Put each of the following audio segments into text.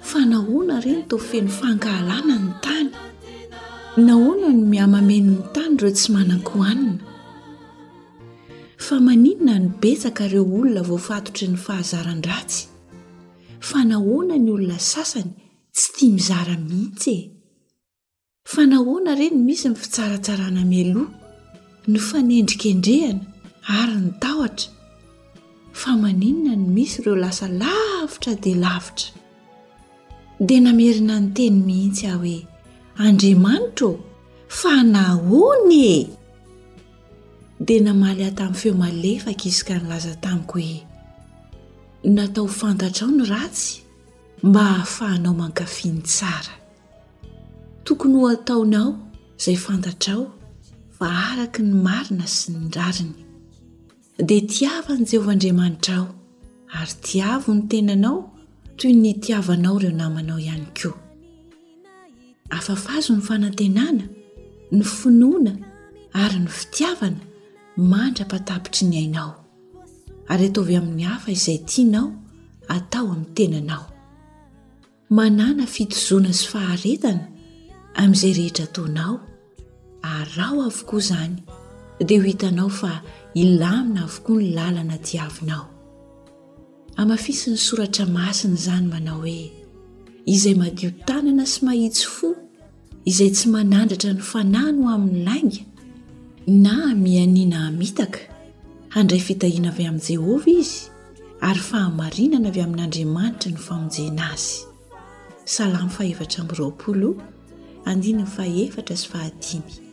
Fa nahoana re no toa feno fankahalana ny tany? Nahoana no mihamameno ny tany ireo tsy manan-ko hanina? Fa maninona no betsaka ireo olona voafatotry ny fahazaran-dratsy? Fa nahoana ny olona sasany tsy tia mizara mihitsy e? Fa nahoana re no misy ny fitsaratsarana mialoha, ny fanendrikendrehana ary ny tahotra? Fa maninona no misy ireo lasa lavitra dia lavitra? Dia namerina niteny mihitsy aho hoe, Andriamanitra ô, fa nahoana e? Dia namaly ahy tamin'ny feo malefaka izy ka nilaza tamiko hoe, Natao ho fantatrao ny ratsy mba hahafahanao mankafy ny tsara. Tokony ho ataonao izay fantatrao fa araka ny marina sy ny rariny. Dia tiavo an'i Jehovah Andriamanitrao, ary tiavo ny tenanao toy ny itiavanao ireo namanao ihany koa. Afafazo ny fanantenana, ny finoana ary ny fitiavana mandra-patapitry ny ainao, ary ataovy amin'ny hafa izay tianao atao amin'ny tenanao. manàna fitozoana sy faharetana amin'izay rehetra ataonao, araho avokoa izany dia ho hitanao fa hilamina avokoa ny lalana diavinao. Hamafisin'ny soratra masina izany manao hoe, izay madio tanana sy mahitsy fo, izay tsy manandratra ny fanahy no amin'ny lainga na mianiana hamitaka, handray fitahiana avy amin'i Jehovah izy ary fahamarinana avy amin'Andriamanitra ny famonjena azy. Salamo fahefatra amby roapolo, andininy fahefatra sy fahadimy.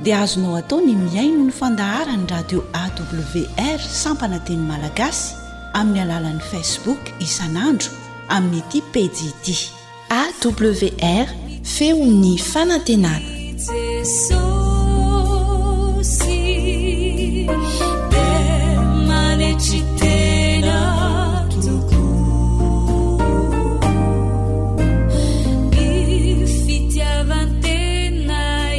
dia azonao atao ny mihaino ny fandaharan'ny radio AWR sampana teny malagasy amin'ny alalan'ny Facebook isan'andro amin'ity pejy ity. AWR, feon'ny fanantenana.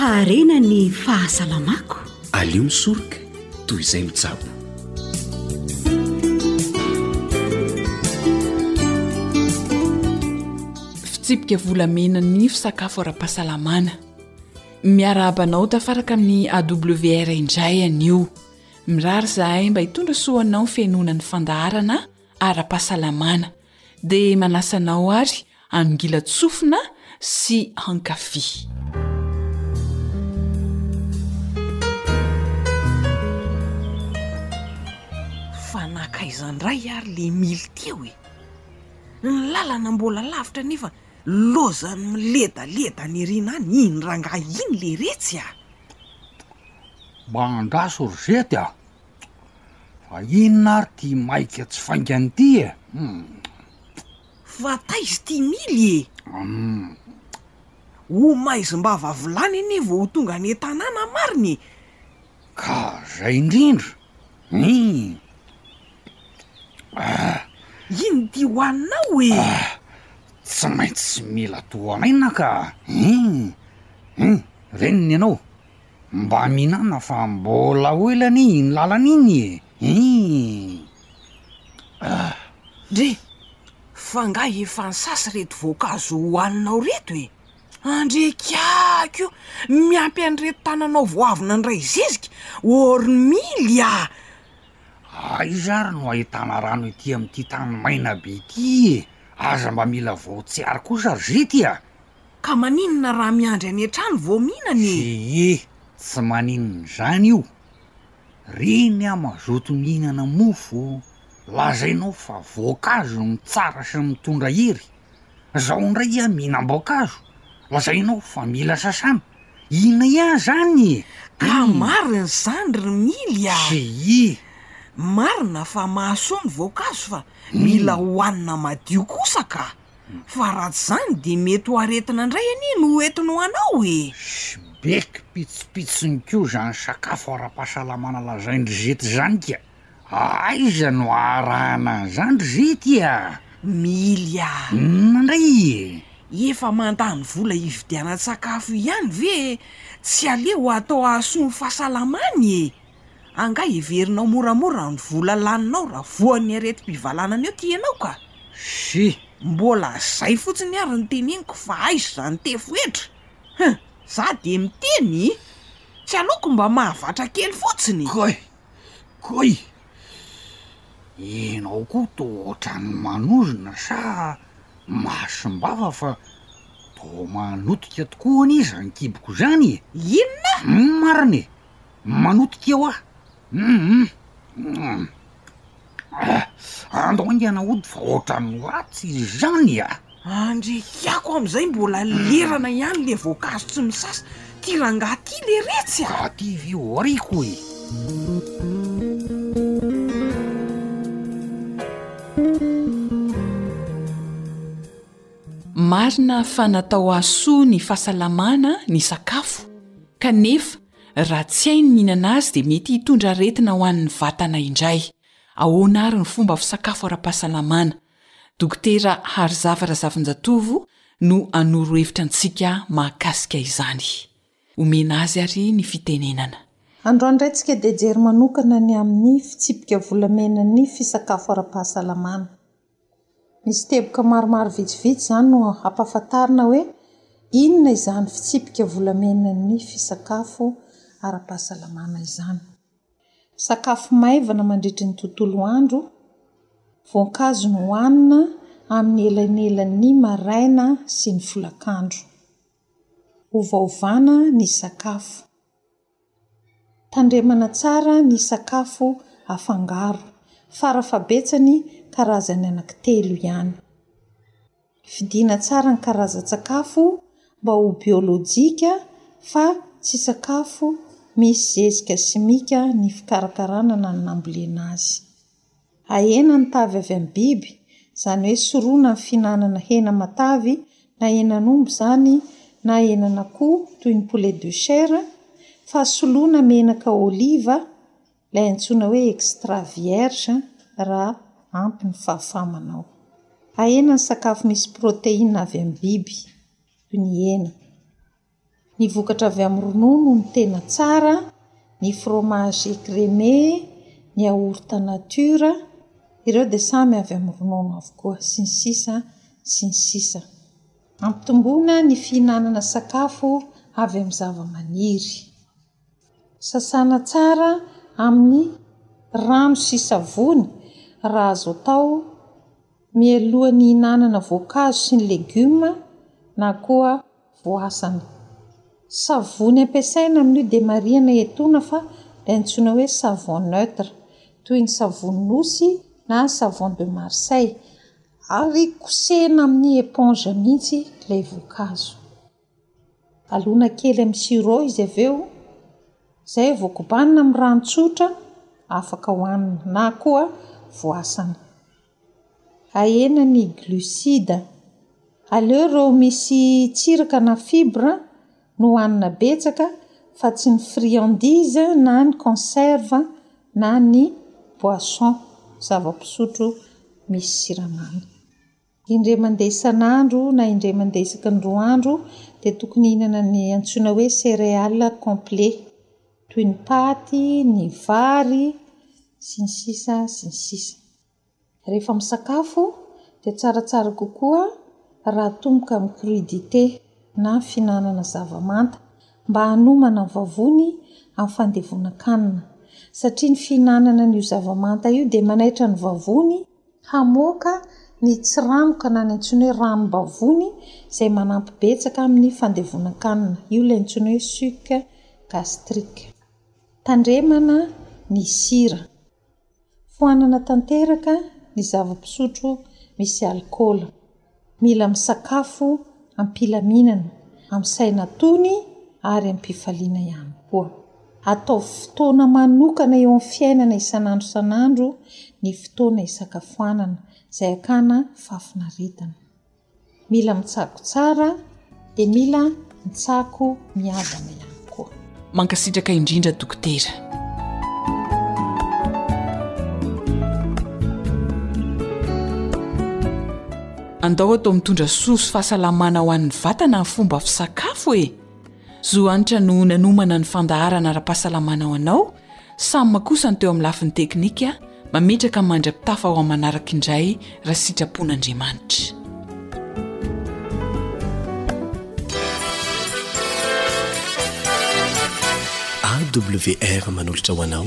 harena ny fahasalamako alio misoroka toy izay mitsabo fitsipika volamena ny fisakafo ara-pahasalamana Miarahaba anao tafaraka amin'ny AWR indray anio. Mirary zahay mba hitondra soa anao fenoana ny fandaharana ara-pahasalamana. Dia manasa anao ary hanongilan-tsofina sy hankafy. Fa nankaiza indray ary le milty eo e? Ny lalana mbola lavitra nefa Lozan'ny miledaleda any aoriana any iny rangahy iny leretsy a! Mba andraso ry zety a! Fa inona ary ty maika tsy faingany ty e! Fa taiza ty mily e! Ho maizim-bava vilany anie vao ho tonga any an-tanàna marina e! Ka zay indrindra? Hum! Ah! Ino ity ho anao e? Ah! Tsy maintsy mila tohaina ka! Hum! Hum! Reniny ianao! Mba mihinana fa mbola oily anie iny lalana iny e! Hum! Ah! Ndry! F'angaha efa nisasa ireto voankazo hohaninao ireto e? Andriaky ahy ko! Miampy an'ireto tananao vao avy nandray zezika, hormily a! Aiza ary no ahitana rano ety amin'ity tany maina be ity e! Aza mba mila vao tsy ary kosa ry zety a! Ka maninona raha miandry any an-trano vao mihinana e! Ee, tsy maninona izany io! Reny aho mazoto mihinana mofo ô! Lazainao fa voankazo no tsara sy mitondra hery! zaho ndray iha mihinam-boankazo, lazainao fa mila sasana, inona iha zany e? Ka marina zany ry mily a! Xii. Marina fa mahasoa ny voankazo fa mila hohanina madio kosa ka! Fa raha tsy zany de mety ho aretina ndray anie no ho entiny ho anao e! Xbek, pitsopitsony koa zany sakafo ara-pahasalamana lazain-dry zety zany ka! Aiza no aharahana an'izany ry zety a! Mily a! Inona indray e! Efa mandany vola hividianan-tsakafo ihany ve tsy aleo atao hahasoa ny fahasalamany e! Angaha heverinao moramora ny vola laninao raha voan'ny aretim-pivalanana eo ity ianao ka! Sy. Mbola izay fotsiny ary no teneniko fa aiza izany tefohetra! Hum! Za dia miteny! Tsy aleoko mba mahavatra kely fotsiny! Koi! Koi! Ianao koa to ohatran'ny manozona sa mahasim-bava fa vao manotika tokoa anie izany kiboko izany e! Inona? Marina e! Manotika eo aho! Hum! Hum! Ah! Andro haingana hody fa ohatran'ny ratsy izany ah! Andre kiako amin'izay mbola lerana ihany le voankazo tsy misasa, ty rangaha ty le retsy ah! Aty ve aoriako e! Marina fa natao hahasoa ny fahasalamana ny sakafo kanefa Raha tsy hay ny mihinana azy dia mety hitondra aretina ho an'ny vatana indray. Ahoana àry ny fomba fisakafo ara-pahasalamana? Dokotera Harizava Razafinjatovo no hanoro hevitra antsika mahakasika izany. Omena azy àry ny fitenenana. Androany indray tsika dia hijery manokana ny amin'ny fitsipika volamenan'ny fisakafo ara-pahasalamana. Misy teboka maromaro vitsivitsy izany no hampahafantarina hoe inona izany fitsipika volamenan'ny fisakafo ara-pahasalamana izany. Sakafo maivana mandritry ny tontolo andro, voankazo nohanina amin'ny elanelan'ny maraina sy ny folakandro. Ovaovana ny sakafo. Tandremana tsara ny sakafo afangaro, fara-fahabetsany karazany anankitelo ihany. Fidiana tsara ny karazan-tsakafo mba ho biolojika fa tsy sakafo misy zezika simika ny fikarakarana na ny nambolena azy. Ahena ny tavy avy amin'ny biby, izany hoe sorona ny fihinanana hena matavy na henan'omby izany na henan'akoho toy ny poulet de chair, fa soloina menaka oliva ilay antsoina hoe extra vierge raha ampy ny fahafaha-manao. Ahena ny sakafo misy protéine avy amin'ny biby toy ny hena. Ny vokatra avy amin'ny ronono no tena tsara, ny fromage écrémé, ny yaourt nature, ireo dia samy avy amin'ny ronono avokoa, sy ny sisa sy ny sisa. Ampitomboina ny fihinanana sakafo avy amin'ny zavamaniry. Sasana tsara amin'ny rano sy savony raha azo atao mialohan'ny hihinanana voankazo sy ny legioma na koa voasana. Savony ampiasaina amin'io dia marihana etoana fa ilay antsoina hoe savon neutre, toy ny savony nosy na savon de Marseille, ary kosehina amin'ny éponge mihitsy ilay voankazo. Alona kely amin'ny sirop izy avy eo, izay vao kobanina amin'ny rano tsotra, afaka hohanina, na koa voasana. Ahena ny glucide. Aleo ireo misy tsiraka na fibres no hohanina betsaka fa tsy ny friandises na ny conserve na ny boisson, zava-pisotro misy siramamy. Indray mandeha isan'andro na indray mandeha isaky ny roa andro dia tokony hihinana ny antsoina hoe céréale complet, toy ny paty, ny vary, sy ny sisa sy ny sisa. Rehefa misakafo dia tsaratsara kokoa raha atomboka amin'ny crudité na fihinanana zava-manta mba hanomana ny vavony amin'ny fandevonan-kanina satria ny fihinanana an'io zava-manta io dia manaitra ny vavony hamoaka ny tsiranoka na ny antsoina hoe ranom-bavony izay manampy betsaka amin'ny fandevonan-kanina, io ilay antsoina hoe suc gastrique. Tandremana ny sira. Foanana tanteraka ny zava-pisotro misy alikaola. Mila misakafo am-pilaminana, amin'ny saina tony ary am-pifaliana ihany koa. Ataovy fotoana manokana eo amin'ny fiainana isan'andro isan'andro ny fotoana isakafoanana, izay hakana fahafinaretana. Mila mitsako tsara dia mila mitsako miadana ihany koa. Mankasitraka indrindra Dokotera. Andao atao mitondra soa sy fahasalamana ho an'ny vatana ny fomba fisakafo e! Zo hanitra no nanomana ny fandaharana ara-pahasalamana ho anao, Sam kosa ny teo amin'ny lafiny teknika, mametraka ny mandra-pitafa ho amin'ny manaraka indray raha sitrapon'Andriamanitra. AWR manolotra ho anao.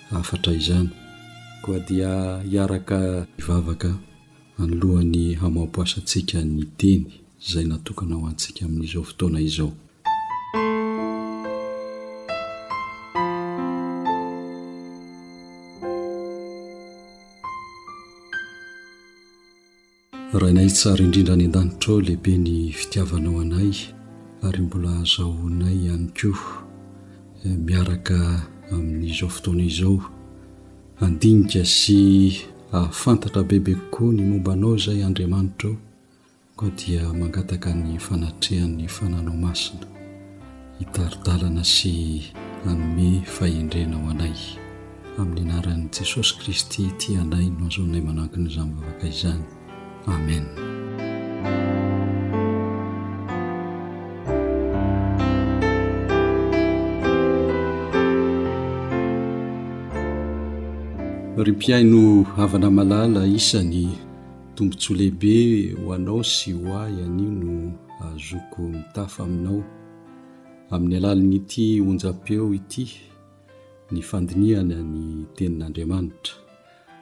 hafatra izany. Koa dia hiaraka hivavaka anoloan'ny hamampoasantsika ny teny izay natokana ho antsika amin'izao fotoana izao. Rainay tsara indrindra any an-danitra ao lehibe ny fitiavanao anay ary mbola azahoanay ihany koa miaraka amin'izao fotoana izao handinika sy hahafantatra bebe kokoa ny momba anao izay Andriamanitra o koa dia mangataka ny fanatrehan'ny fananao masina hitari-dalana sy hanome fahendrena ho anay. Amin'ny anaran'i Jesosy Kristy tia anay no azonay manankina izany vavaka izany. Amen. ry mpihaino havana malala isany tombontsoa lehibe ho anao sy ho ahy anio no azoko mitafa aminao Amin'ny alalan'ity onjam-peo ity ny fandinihana ny tenin'Andriamanitra.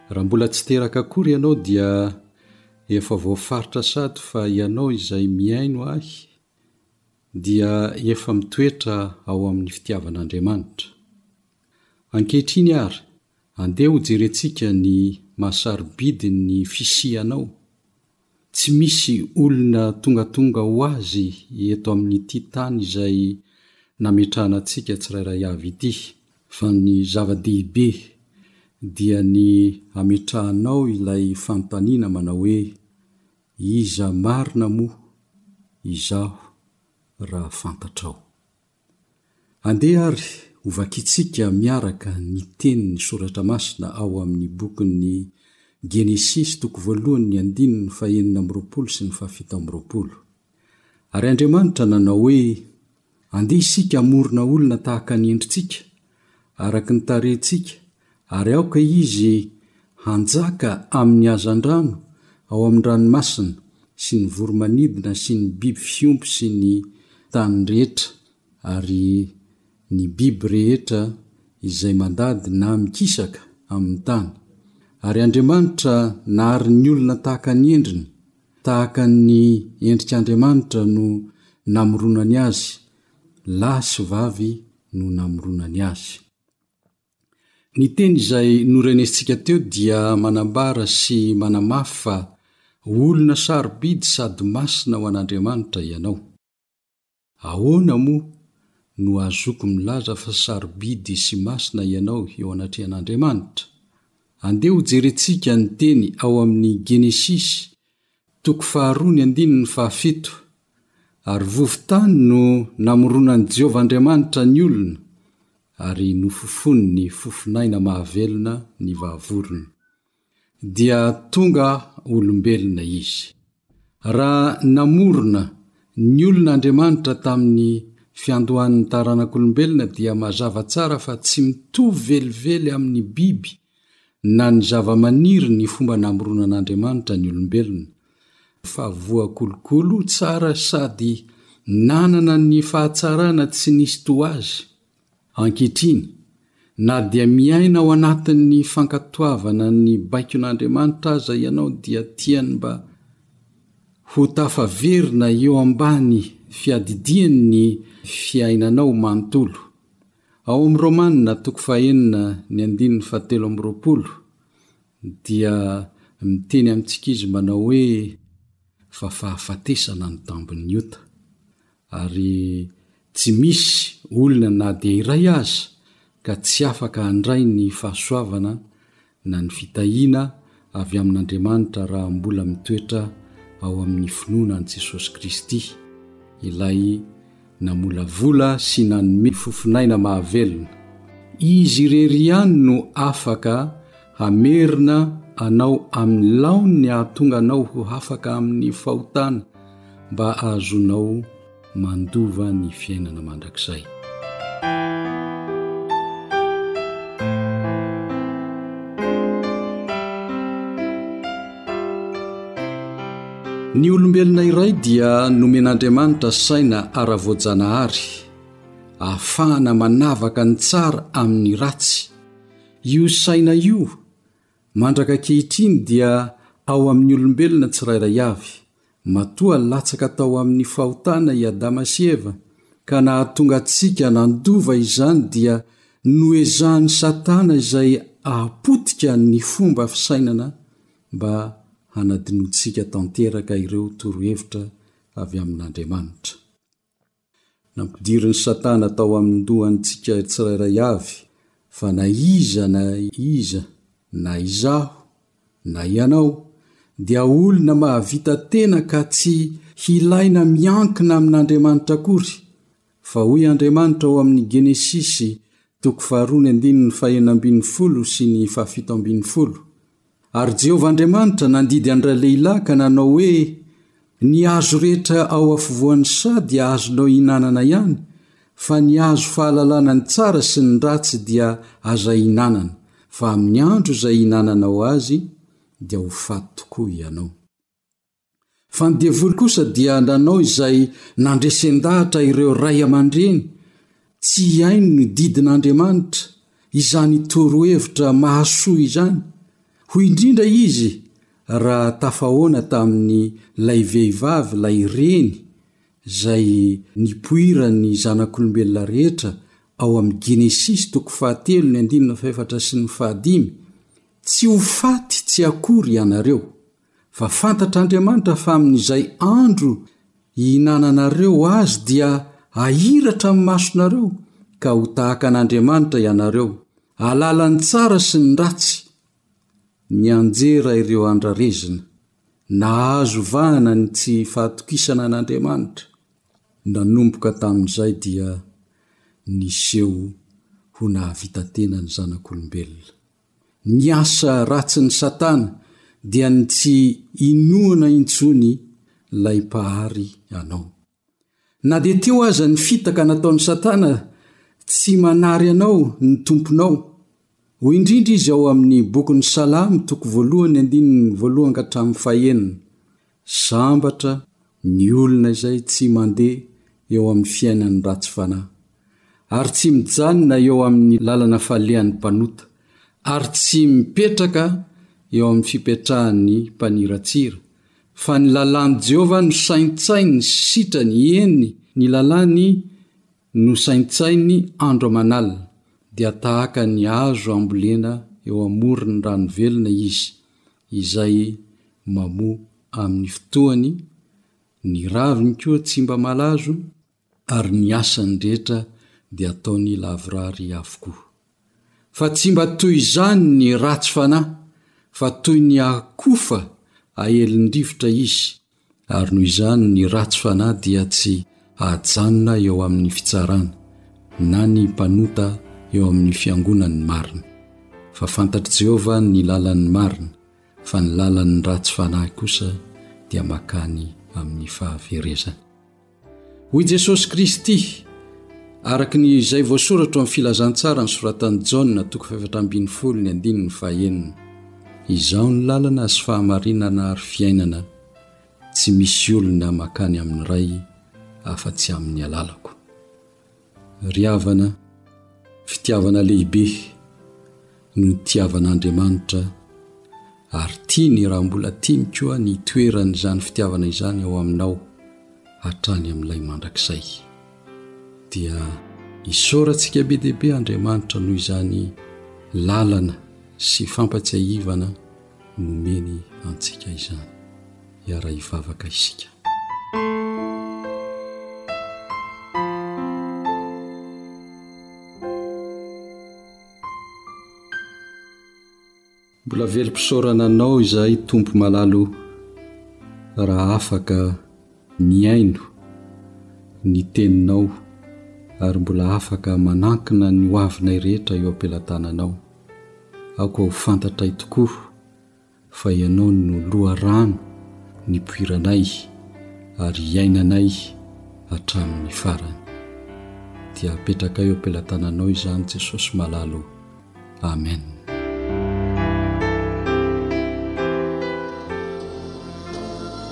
Raha mbola tsy teraka akory ianao dia efa voafaritra sady fa ianao izay mihaino ahy dia efa mitoetra ao amin'ny fitiavan'Andriamanitra. Ankehitriny ary, andeha hojerentsika ny maha-sarobidy ny fisianao. Tsy misy olona tongatonga ho azy eto amin'ity tany izay nametrahana antsika tsirairay avy ity, fa ny zava-dehibe dia ny hametrahanao ilay fanontaniana manao hoe, Iza marina moa izaho raha fantatrao? Andeha àry hovakintsika miaraka ny tenin'ny soratra masina ao amin'ny bokin'ny Genesisy toko voalohany ny andininy fahenina amby roapolo sy ny fahafito amby roapolo. Ary Andriamanitra nanao hoe, Andeha isika hamorona olona tahaka ny endritsika araka ny tarehintsika, ary aoka izy hanjaka amin' ny hazandrano ao amin' ny ranomasina sy ny voro-manidina sy ny biby fiompy sy ny tany rehetra, ary ny biby rehetra izay mandady na mikisaka amin' ny tany. Ary Andriamanitra nahary ny olona tahaka ny endriny, tahaka ny endrik' Andriamanitra no namoronany azy, lahy sy vavy no namoronany azy. Ny teny izay norenesintsika teo dia manambara sy manamafy fa olona sarobidy sady masina ho an'Andriamanitra ianao. Ahoana moa no ahazoako milaza fa sarobidy sy masina ianao eo anatrehan'Andriamanitra? Andeha hojerentsika ny teny ao amin'ny Genesisy Toko faharoa ny andininy fahafito, Ary vovon-tany no namoronan'i Jehovah Andriamanitra ny olona, ary nofofony ny fofon'aina mahavelona ny vahavorona, dia tonga olombelona izy. Raha namorona ny olona Andriamanitra tamin'ny fiandohan'ny taranak'olombelona, dia mazava tsara fa tsy mitovy velively amin'ny biby Na ny zavamaniry ny fomba namoronan'Andriamanitra ny olombelona, fa voakolokolo tsara sady nanana ny fahatsarana tsy nisy toa azy. Ankehitriny, na dia miaina ao anatin'ny fankatoavana ny baikon'Andriamanitra aza ianao dia tiany mba ho tafaverina eo ambany fiadidiany ny fiainanao manontolo. Ao amin'ny Romana toko fahenina ny andininy fahatelo amby roapolo dia miteny amintsika izy manao hoe fa fahafatesana ny tambin'ny ota ary tsy misy olona na dia iray aza ka tsy afaka handray ny fahasoavana na ny fitahiana avy amin'Andriamanitra raha mbola mitoetra ao amin'ny finoana an'i Jesosy Kristy, Ilay namolavola sy nanome fofonaina mahavelona. Izy irery ihany no afaka hamerina anao amin'ny laoniny hahatonga anao ho afaka amin'ny fahotana mba hahazoanao mandova ny fiainana mandrakizay. Ny olombelona iray dia nomen'Andriamanitra saina ara-voajanahary, ahafahana manavaka ny tsara amin'ny ratsy. Io saina io Mandraka ankehitriny dia ao amin'ny olombelona tsirairay avy, matoa latsaka tao amin'ny fahotana i Adama sy Eva ka nahatonga antsika nandova izany dia noezahan'i Satana izay ahapotika ny fomba fisainana mba hanadinoantsika tanteraka ireo torohevitra avy amin'Andriamanitra. Nampidirin'i Satana tao amin'ny lohantsika tsirairay avy fa na iza na iza, na izaho, na ianao, dia olona mahavita tena ka tsy hilaina miankina amin'Andriamanitra akory, fa hoy Andriamanitra ao amin'ny Genesisy toko faharoa ny andininy fahenina ambin'ny folo sy ny fahafito ambin'ny folo, Ary Jehovah Andriamanitra nandidy an-dralehilahy ka nanao hoe, Ny hazo rehetra ao afovoan'ny saha dia azonao ihinanana ihany, fa ny hazo fahalalana ny tsara sy ny ratsy dia aza ihinanana, fa amin'ny andro izay ihinananao azy dia ho faty tokoa ianao. Fa ny devoly kosa dia nanao izay nandresen-dahatra ireo ray aman-dreny tsy hihaino ny didin'Andriamanitra, izany torohevitra mahasoa izany. Hoy indrindra izy raha tafahoana tamin'ny ilay vehivavy ilay reny izay nipoiran'ny zanak'olombelona rehetra ao amin'ny Genesisy toko fahatelo ny andininy fahefatra sy ny fahadimy, Tsy ho faty tsy akory ianareo. Fa fantatr'Andriamanitra fa amin'izay andro ihinananareo azy dia hahiratra amin'ny masonareo, ka ho tahaka an'Andriamanitra ianareo, ahalala ny tsara sy ny ratsy. Nianjera ireo andrarezina. Nahazo vahana ny tsy fahatokisana an'Andriamanitra. Nanomboka tamin'izay dia niseho ho nahavita tena ny zanak'olombelona. Ny asa ratsin'i Satana dia ny tsy inoana intsony ilay Mpahary anao. Na dia teo aza ny fitaka nataon'i Satana tsy manary anao ny Tomponao. Hoy indrindra izy ao amin'ny bokin'ny Salamo toko voalohony andininy voalohany ka hatramin'ny fahenina, Sambatra ny olona izay tsy mandeha eo amin'ny fiainan'ny ratsy fanahy, ary tsy mijanona eo amin'ny lalana falehan'ny mpanota, ary tsy mipetraka eo amin'ny fipetrahan'ny mpaniratsira, fa ny lalàn'i Jehovah no saintsainy sy sitrany, eny, ny lalàny Nosaintsainy andro aman'alina, dia tahaka ny hazo ambolena eo amoron'ny rano velona izy, izay mamoa amin'ny fotoany, ny raviny koa tsy mba malazo, ary ny asany rehetra dia ataony lavorary avokoa. Fa tsy mba toy izany ny ratsy fanahy, fa toy ny akofa aelin-drivotra izy, ary noho izany ny ratsy fanahy dia tsy hajanona eo amin'ny fitsarana, na ny mpanota eo amin'ny fiangonan'ny marina. Fa fantatr'i Jehovah ny lalan'ny marina, fa ny lalan'ny ratsy fanahy kosa dia mankany amin'ny fahaverezany. Hoy Jesosy Kristy, araka ny izay voasoratra ao amin'ny filazantsara nisoratan'i Jaona toko fahefatra ambin'ny folo ny andininy fahenina, Izaho ny lalana sy fahamarinana ary fiainana, tsy misy olona makany amin'ny Ray afa-tsy amin'ny alalako. Ry havana, fitiavana lehibe no nitiavan'Andriamanitra ary tiany raha mbola tiany koa ny hitoeran'izany fitiavana izany ao aminao hatrany amin'ilay mandrakizay. Dia isaorantsika be dia be Andriamanitra noho izany lalana sy fampatsiahivana nomeny antsika izany. hiara-hivavaka isika. Mbola velom-pisaorana Anao izahay, Tompo malala o, raha afaka mihaino ny Teninao ary mbola afaka manankina ny hoavinay rehetra eo am-pelatananao. Aoka ho fantatray tokoa. Fa Ianao no loharano nipoiranay ary iainanay hatramin'ny farany. Dia apetrakay eo am-pelatananao izany Jesosy malala o. Amen.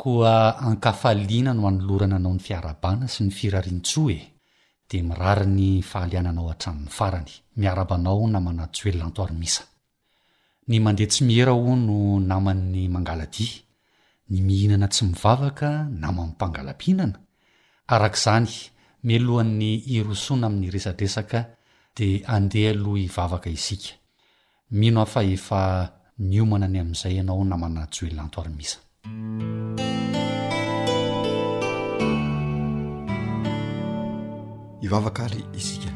Koa an-kafaliana no anolorana anao ny fiarahabana sy ny firarian-tsoa e! Dia mirary ny fahaliananao hatramin'ny farany. Miarahaba anao namana Joel Antoarimisa. Ny mandeha tsy miera hono no naman'ny mangala-dia, ny mihinana tsy mivavaka naman'ny mpangala-pihinana. Araka izany, mialohan'ny hirosoana amin'ny resadresaka dia andeha aloha hivavaka isika. Mino aho fa efa niomana ny amin'izay ianao namana Joelanto Armisa. Hivavaka ary isika.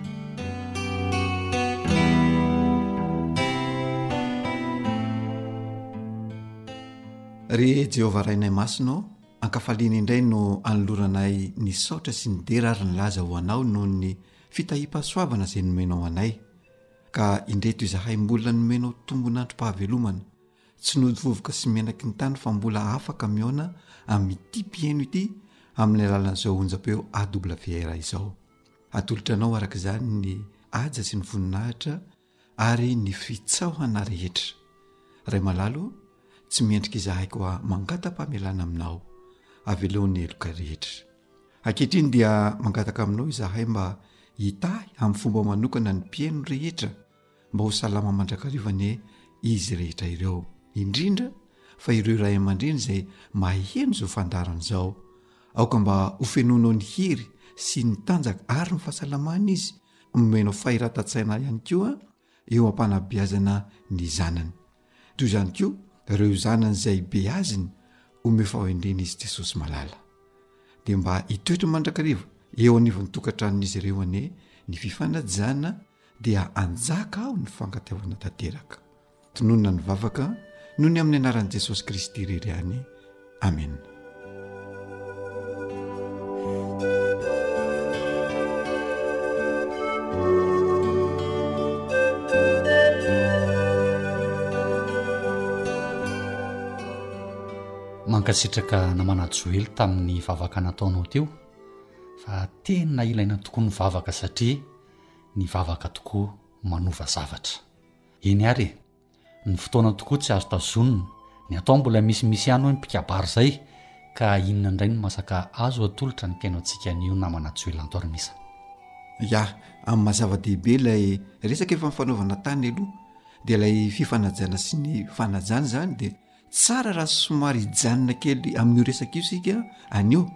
Ry Jehovah Rainay Masina ô, ankafaliana indray no anoloranay ny saotra sy ny dera ary ny laza ho anao noho ny fitahiam-pahasoavana izay nomenao anay. Ka indreto izahay mbola nomenao tombon'androm-pahavelomana, tsy nody vovoka sy menaky ny tany fa mbola afaka mihaona amin'ity mpiheno ity amin'ny alalan'izao onjam-peo AWR izao. Atolotra anao araka izany ny haja sy ny voninahitra ary ny fitsaohana rehetra. Ray malalo, tsy mendrika izahay koa mangata-pamelana aminao. Avelao ny heloka rehetra. Ankehitriny dia mangataka aminao izahay mba hitahy amin'ny fomba manokana ny mpihaino rehetra mba ho salama mandrakariva anie izy rehetra ireo, indrindra fa ireo ray aman-dreny izay mahay heno izao fandaharana izao. Aoka mba ho fenoinao ny hery sy ny tanjaka ary ny fahasalamana izy, omenao fahiratan-tsaina ihany koa eo am-panabeazana ny zanany. Toy izany koa ireo zanany izay beaziny omeo fahendrena izy Jesosy malala. Dia mba hitoetra mandrakariva eo anivon'ny tokantranon'izy ireo anie ny fifanajana dia anjaka ao ny fankatiavana tanteraka. Tononina ny vavaka noho ny amin'ny anaran'i Jesosy Kristy irery ihany. Amena. mankasitraka namana joely tamin'ny vavaka nataonao teo fa tena ilaina tokoa ny vavaka satria ny vavaka tokoa manova zavatra eny ary e Ny fotoana tokoa tsy azo tazonina. Ny atao mbola misimisy ihany hoy ny mpikabary izay ka inona indray no masaka azo atolotra ny mpihainoantsika an'io namana Joel Antoarimisa. Ya, amin'ny maha zava-dehibe ilay resaka efa nifanaovana tany aloha dia ilay fifanajana sy ny fanajana izany dia Tsara raha somary hijanona kely amin'io resaka io isika anio,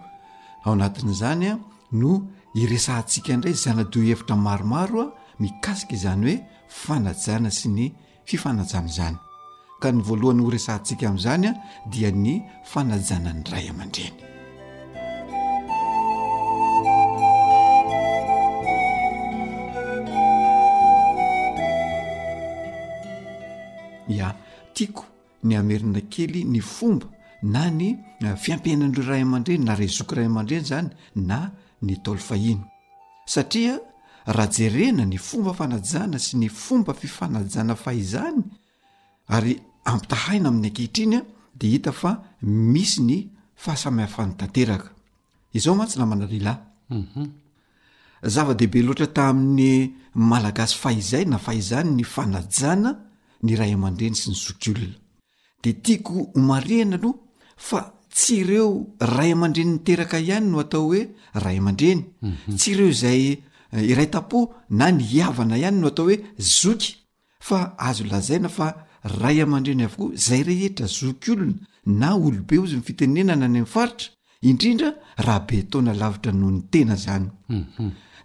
ao anatin'izany no hiresahantsika indray zana-dohevitra maromaro mikasika izany hoe fanajana sy ny fifanajana izany, ka ny voalohany horesahantsika amin'izany dia ny fanajana ny ray aman-dreny. Tiako ny hamerina kely ny fomba na ny fiampianan'ireo ray aman-dreny na ray zoky ray aman-dreny izany na ny ntaolo fahiny. Satria raha jerena ny fomba fanajana sy ny fomba fifanajana fahizany ary ampitahaina amin'ny ankehitriny dia hita fa misy ny fahasamihafan'ny tanteraka. Izao mantsy namana lehilahy. Zava-dehibe loatra tamin'ny Malagasy fahizay na fahizany ny fanajana ny ray aman-dreny sy ny zokiolona. Dia tiako homarihana aloha fa tsy ireo ray aman-dreny niteraka ihany no atao hoe ray aman-dreny, tsy ireo izay iray tam-po na ny havana ihany no atao hoe zoky fa azo lazaina fa ray aman-dreny avokoa izay rehetra zokiolona na olobe ozy ny fitenenana any amin'ny faritra, indrindra raha be taona lavitra noho ny tena izany.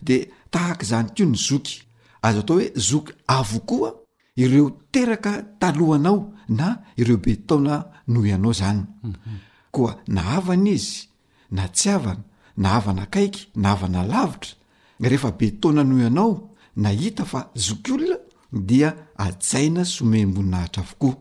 Dia tahaka izany koa ny zoky, azo atao hoe zoky avokoa ireo teraka talohanao na ireo be taona noho ianao izany. Koa na havana izy na tsy havana, na havana akaiky, na havana lavitra, rehefa be taona noho ianao, na hita fa zokiolona, dia hajaina sy homem-boninahitra avokoa.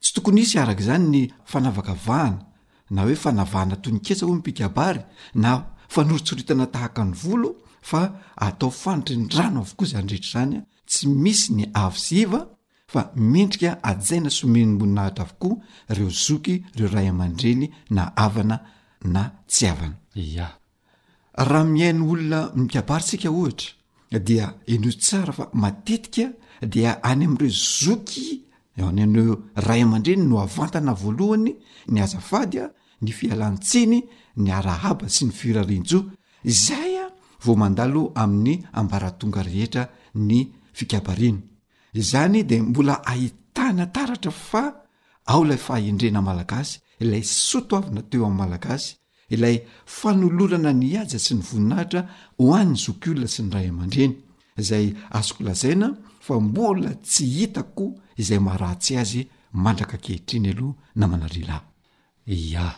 Tsy tokony hisy, araka izany, ny fanavakavahana, na hoe fanavahana toy ny ketsa, hoy ny mpikabary, na fanoritsoritana tahaka ny volo, fa atao fanitry ny rano avokoa izany rehetra izany, tsy misy ny avo sy iva, fa mendrika hajaina sy homenim-boninahitra avokoa ireo zoky, ireo ray aman-dreny na havana na tsy havana. Ia. Raha mihaino olona mikabary isika, ohatra, dia henoy tsara fa matetika dia any amin'ireo zoky, any amin'ireo ray aman-dreny no avantana voalohany ny azafady, ny fialan-tsiny, ny arahaba sy ny firarian-jo, izay vao mandalo amin'ny ambaratonga rehetra ny fikabariana. Izany dia mbola ahitana taratra fa ao ilay fahendrena malagasy, ilay soatoavina teo amin'ny Malagasy, ilay fanolorana ny haja sy ny voninahitra ho an'ny zokiolona sy ny ray aman-dreny, izay azoko lazaina fa mbola tsy hitako izay maharatsy azy mandraka ankehitriny aloha namana Rila. Ia,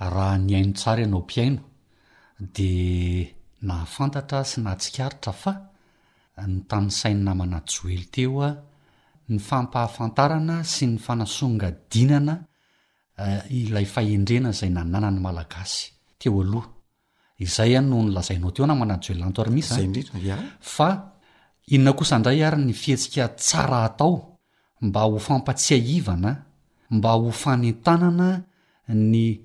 raha nihaino tsara ianao mpihaino dia nahafantatra sy nahatsikaritra fa Notanisain'ny namana Joely teo ny fampahafantarana sy ny fanasongadinana ilay fahendrena izay nananan'ny Malagasy teo aloha. Izay no nolazainao teo namana Joely Lanto Armis an! Izay indrindra, ia! Fa inona kosa indray ary ny fihetsika tsara atao mba ho fampatsiahivana, mba ho fanentanana ny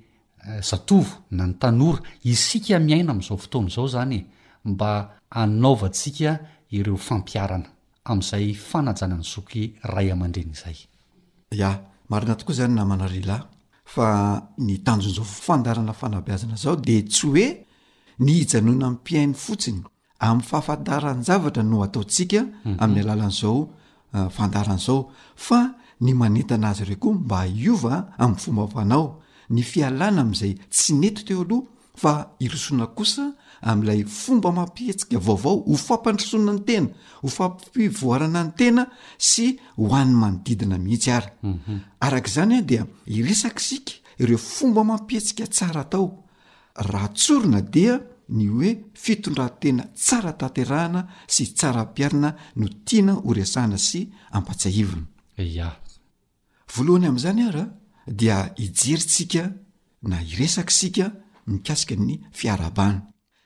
zatovo na ny tanora, isika miaina amin'izao fotoana izao izany e, mba hanaovantsika ireo fampiharana amin'izay fanajana ny zoky ray aman-dreny izay. Ya, marina tokoa izany namana Rila, fa ny tanjon'izao fandaharana fanabeazana izao dia tsy hoe ny hijanonan'ny mpihaino fotsiny Amin'ny fahafantaran-javatra no ataontsika amin'ny alalan'izao fandaharana izao fa ny manentana azy ireo koa mba hiova amin'ny fomba fanao, ny fialana amin'izay tsy nety teo aloha fa hirosoana kosa amin'ilay fomba amam-pihetsika vaovao ho fampandrosoana ny tena, ho fampivoarana ny tena sy ho an'ny manodidina mihitsy ary. Araka izany dia hiresaka isika ireo fomba amam-pihetsika tsara atao Raha tsorina dia ny hoe fitondran-tena tsara tanterahina sy tsara ampiharina no tiana ho resahina sy ampatsiahivina. Ia. Voalohany amin'izany ara dia hijery isika na hiresaka isika mikasika ny fiarahabana.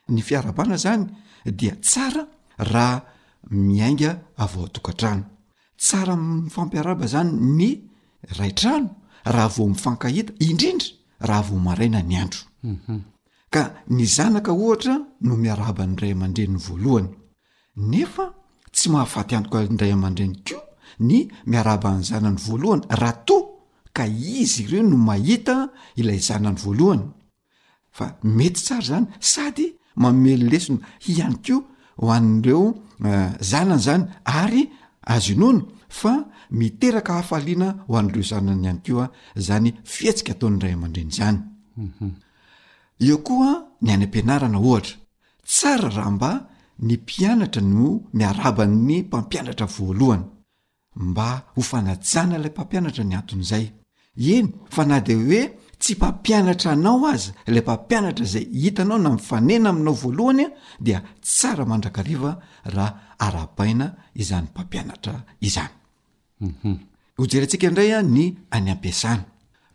Ny fiarahabana izany dia tsara raha miainga avy ao an-tokantrano. Tsara mifampiaraba zany ny ray trano raha vao mifankahita indrindra raha vao maraina ny andro ka ny zanaka ohatra no miarahaba ny ray aman-dreniny voalohany nefa tsy mahafaty antoka an-dray aman-dreny koa ny miarahaba ny zanany voalohany raha toa ka izy ireo no mahita ilay zanany voalohany fa mety tsara zany sady mamely lesona hiany ko ho an'ireo zanany zany ary azo inoana fa miteraka hafaliana ho an'ireo zanany ihany koa zany fihetsika ataony ray aman-dreny zany mhm. eo koa ny any am-pianarana ohatra tsara raha mba ny mpianatra no miaraban'ny mpampianatra voalohany mba ho fanajana ilay mpampianatra ny anton'izay, eny fa na dia hoe tsy mpampianatra anao aza ilay mpampianatra izay hitanao na mifanena aminao voalohany dia tsara mandrakariva raha arahabaina izany mpampianatra izany. Hojerentsika indray ny any am-piasana.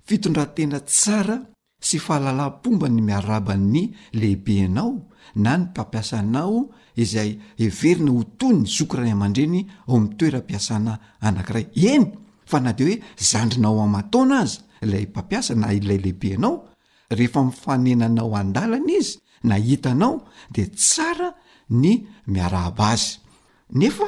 Fitondran-tena tsara sy fahalalam-pomba ny miarahaba ny lehibenao na ny mpampiasa anao izay heverina ho toy ny zoky ray aman-dreny ao amin'ny toeram-piasana anankiray, eny fa na dia hoe zandrinao aman-taona aza ilay mpampiasa na ilay lehibenao, rehefa mifanenanao an-dalana izy na hitanao dia tsara ny miarahaba azy. nefa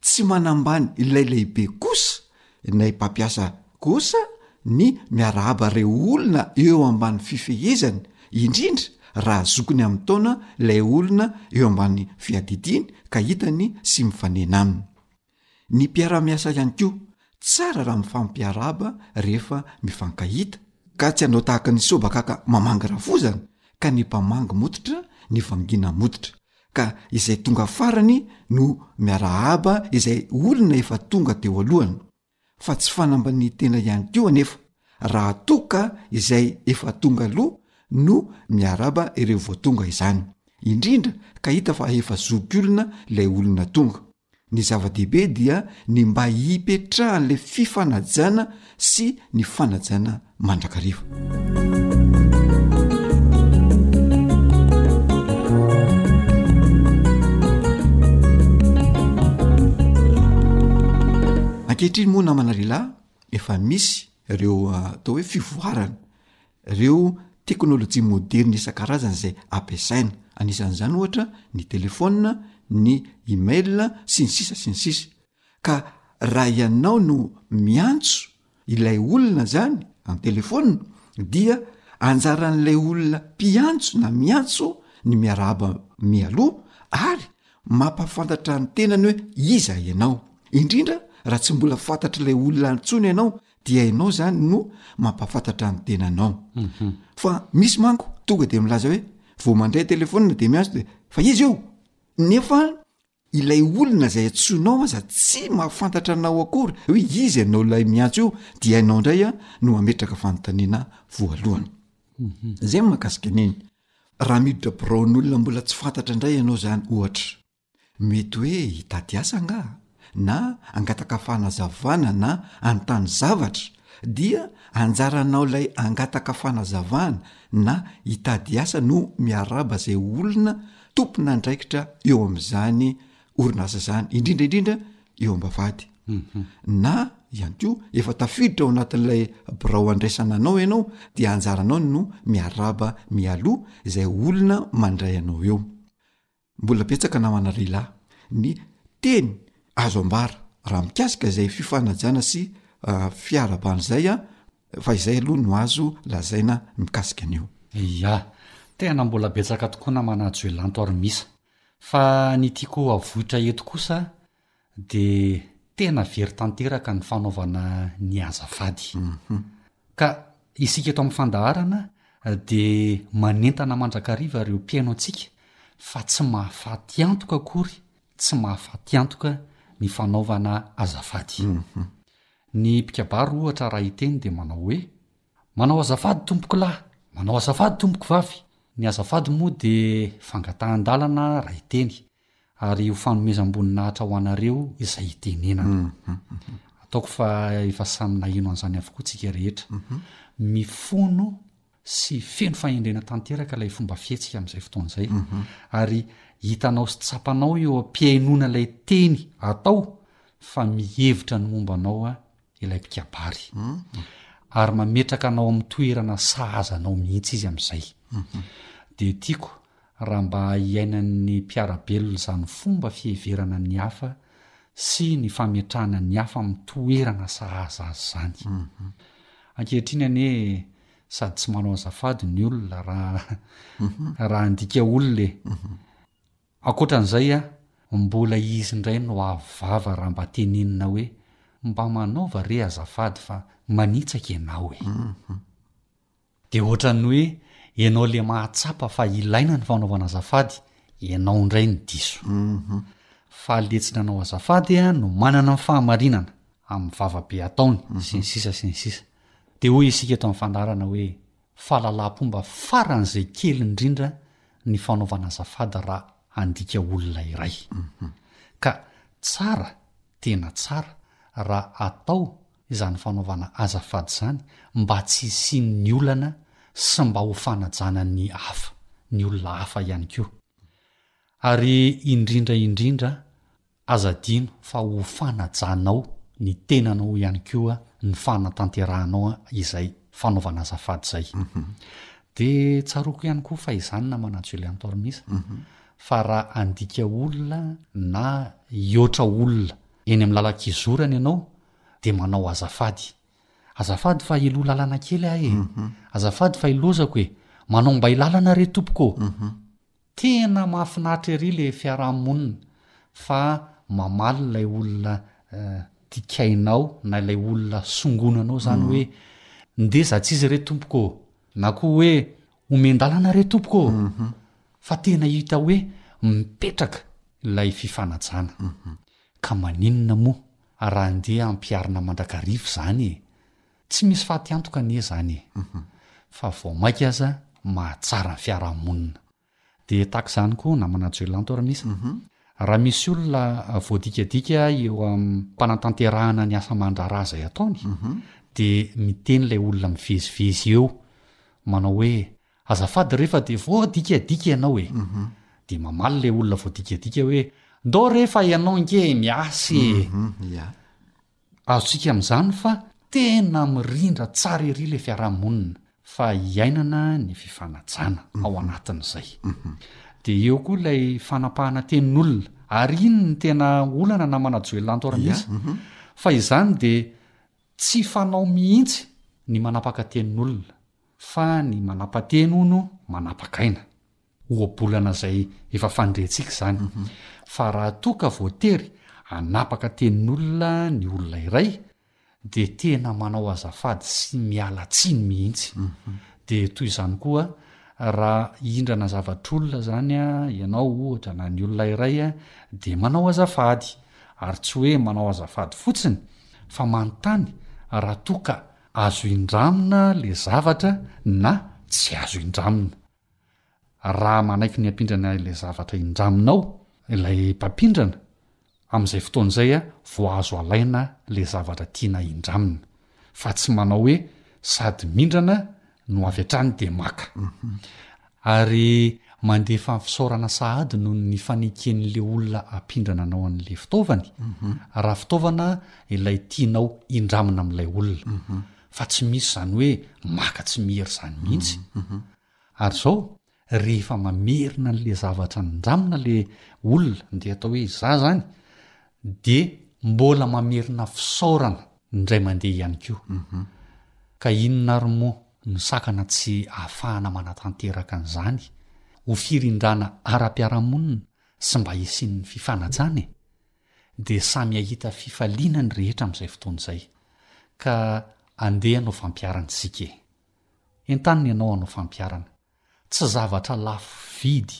tsy manambany ilay lehibe kosa ilay mpampiasa kosa ny miarahaba ireo olona eo ambany fifehezany indrindra raha zokiny amin'ny taona ilay olona eo ambany fiadidiany ka hitany sy mifanena aminy ny mpiara-miasa ihany koa tsara raha mifampiaraba rehefa mifankahita ka tsy anao tahaka ny sobakaka mamangy rafozana ka ny mpamangy mototra ny vangina mototra ka izay tonga farany no miarahaba izay olona efa tonga teo alohany, fa tsy fanambanian-tena ihany koa anefa raha toa ka izay efa tonga aloha no miaraba ireo vao tonga izany, indrindra ka hita fa efa zokiolona ilay olona tonga. Ny zava-dehibe dia ny mba hipetrahan'ilay fifanajana sy ny fanajana mandrakariva. Ankehitriny moa namana lehilahy efa misy ireo atao hoe fivoarana Ireo teknolojia moderina isan-karazany izay ampiasaina. Anisan'izany ohatra ny telefaonina, ny email sy ny sisa sy ny sisa. Ka raha ianao no miantso ilay olona izany an-telefaonina dia anjaran'ilay olona mpiantso na miantso ny miarahaba mialoha ary mampahafantatra ny tenany hoe iza ianao. Indrindra raha tsy mbola fantatr'ilay olona antsoina ianao Dia ianao izany no mampahafantatra ny tenanao. Fa misy manko tonga dia milaza hoe vao mandray telefonina dia miantso dia fa izy io! Nefa ilay olona izay antsoinao aza tsy mahafantatra anao akory hoe izy ianao ilay miantso io dia ianao indray no hametraka fanontaniana voalohany. Izay no mahakasika an'iny. Raha miditra biraon'olona mbola tsy fantatra indray ianao izany ohatra. Mety hoe hitady asa angaha, na hangataka fanazavana na hanontany zavatra, dia anjaranao ilay hangataka fanazavana na hitady asa no miarahaba izay olona tompon'andraikitra eo amin'izany orinasa izany, indrindra indrindra eo ambavahady. Na ihany koa efa tafiditra ao anatin'ilay birao andraisana anao ianao dia anjaranao no miarahaba mialoha izay olona mandray anao eo. Mbola betsaka namana lehilahy ny teny azo ambara raha mikasika izay fifanajana sy fiarahabana izay fa izay aloha no azo lazaina mikasika an'io. Ia, tena mbola betsaka tokoa namana Juelanto ary misa. Fa ny tiako avoitra eto kosa dia tena very tanteraka ny fanaovana ny azafady. Ka isika eto amin'ny fandaharana dia manentana mandrakariva ireo mpihaino antsika fa tsy mahafaty antoka akory, tsy mahafaty antoka ny fanaovana azafady. Ny mpikabary ohatra raha hiteny dia manao hoe, Manao azafady tompoko lahy, manao azafady tompoko vavy. Ny azafady moa dia fangatahan-dalana raha hiteny. Ary ho fanomezam-boninahitra ho anareo izay itenenana. Ataoko fa efa samy naheno an'izany avokoa isika rehetra. Mifono sy feno fahendrena tanteraka ilay fomba fihetsika amin'izay fotoana izay. Ary hitanao sy tsapanao eo am-pihainoana ilay teny atao fa mihevitra ny momba anao aho ilay mpikabary ary mametraka anao amin'ny toerana sahaza anao mihitsy izy amin'izay dia tiako raha mba hiainan'ny mpiara-belona izany fomba fiheverana ny hafa sy ny fametrahana ny hafa amin'ny toerana sahaza azy izany ankehitriny anie sady tsy manao azafady ny olona raha raha andika olona e Ankoatran'izay a, mbola izy indray no avo vava raha mba tenenina hoe mba manaova re azafady fa manitsaka ianao e! Dia ohatran'ny hoe ianao ilay mahatsapa fa ilaina ny fanaovana azafady, ianao indray no diso. Fa ilay tsy nanao azafady a no manana ny fahamarinana amin'ny vava be ataony, sy ny sisa sy ny sisa. Dia hoy isika eto amin'ny fandaharana hoe. Fahalalaham-pomba faran'izay kely indrindra ny fanaovana azafady raha handika olona iray. Ka tsara, tena tsara, raha atao izany fanaovana azafady izany mba tsy hisian'ny olana sy mba ho fanajana ny hafa, ny olona hafa ihany koa. Ary indrindra indrindra Aza adino fa ho fanajanao ny tenanao ihany koa ny fanatanterahanao izay fanaovana azafady izay. Dia tsaroako ihany koa fa izany namana Julian Tormis fa raha handika olona na hihoatra olona eny amin'ny lalan-kizorana ianao dia manao azafady. Azafady fa hiloha lalana kely aho e! Azafady fa hilozako e! Manao mbay lalana re tompoko ô! Tena mahafinaritra ery le fiaraha-monina fa mamaly ilay olona dikainao na ilay olona songonanao zany hoe ndeha za tsy izy re tompoko ô! na koa hoe omen-dalana re tompoko ô! fa tena hita hoe mipetraka ilay fifanajana. Ka maninona moa raha ndeha ampiharina mandrakariva izany e! Tsy misy faty antoka anie zany e! fa vao maika aza mahatsara ny fiarahamonina. Dia tahaka izany koa namana Joelanto ary misy raha misy olona voadikadika eo amin'ny fanatanterahana ny asa aman-draharaha izay ataony dia miteny ilay olona mivezivezy eo manao hoe azafady re fa dia voadikadika ianao e! dia mamaly ilay olona voadikadika hoe ndao re fa ianao ange miasa e! Azontsika amin'izany fa tena mirindra tsara ery ilay fiarahamonina fa iainana ny fifanajana ao anatin'izay. Dia eo koa ilay fanapahana tenin'olona ary iny ny tena olana namana Joelanto Armisa fa izany dia tsy fanao mihitsy ny manapaka tenin'olona fa ny manapa-teny hono manapaka aina. ohabolana izay efa fandrentsika izany fa raha toa ka voatery hanapaka tenin'olona ny olona iray dia tena manao azafady sy miala tsiny mihitsy dia toy izany koa raha hindrana zavatr'olona izany a ianao ohatra na ny olona iray a dia manao azafady ary tsy hoe manao azafady fotsiny fa manontany raha toa ka azo indramina le zavatra na tsy azo indramina Raha manaiky ny hampindrana ilay zavatra indraminao ilay mpampindrana, amin'izay fotoana izay vao azo alaina ilay zavatra tiana indramina, fa tsy manao hoe sady mindrana no avy hatrany dia maka. Ary mandefa fisaorana sahady noho ny faneken'ilay olona hampindrana anao an'ilay fitaovany, raha fitaovana ilay tianao indramina amin'ilay olona. fa tsy misy izany hoe maka tsy miery izany mihitsy ary zao rehefa mamerina an'le zavatra nindramina le olona nde atao hoe iza zany de mbola mamerina fisaorana indray mandeha ihany ko ka inona ary moa no sakana tsy ahafahana manatanteraka an'izany ho firindrana ara-piarahamonina sy mba hisian'ny fifanajana e dia samy hahita fifaliana ny rehetra amin'izay fotoana izay, ka andeha hanao fampiharana isika e! Entanina ianao hanao fampiharana, tsy zavatra lafo vidy,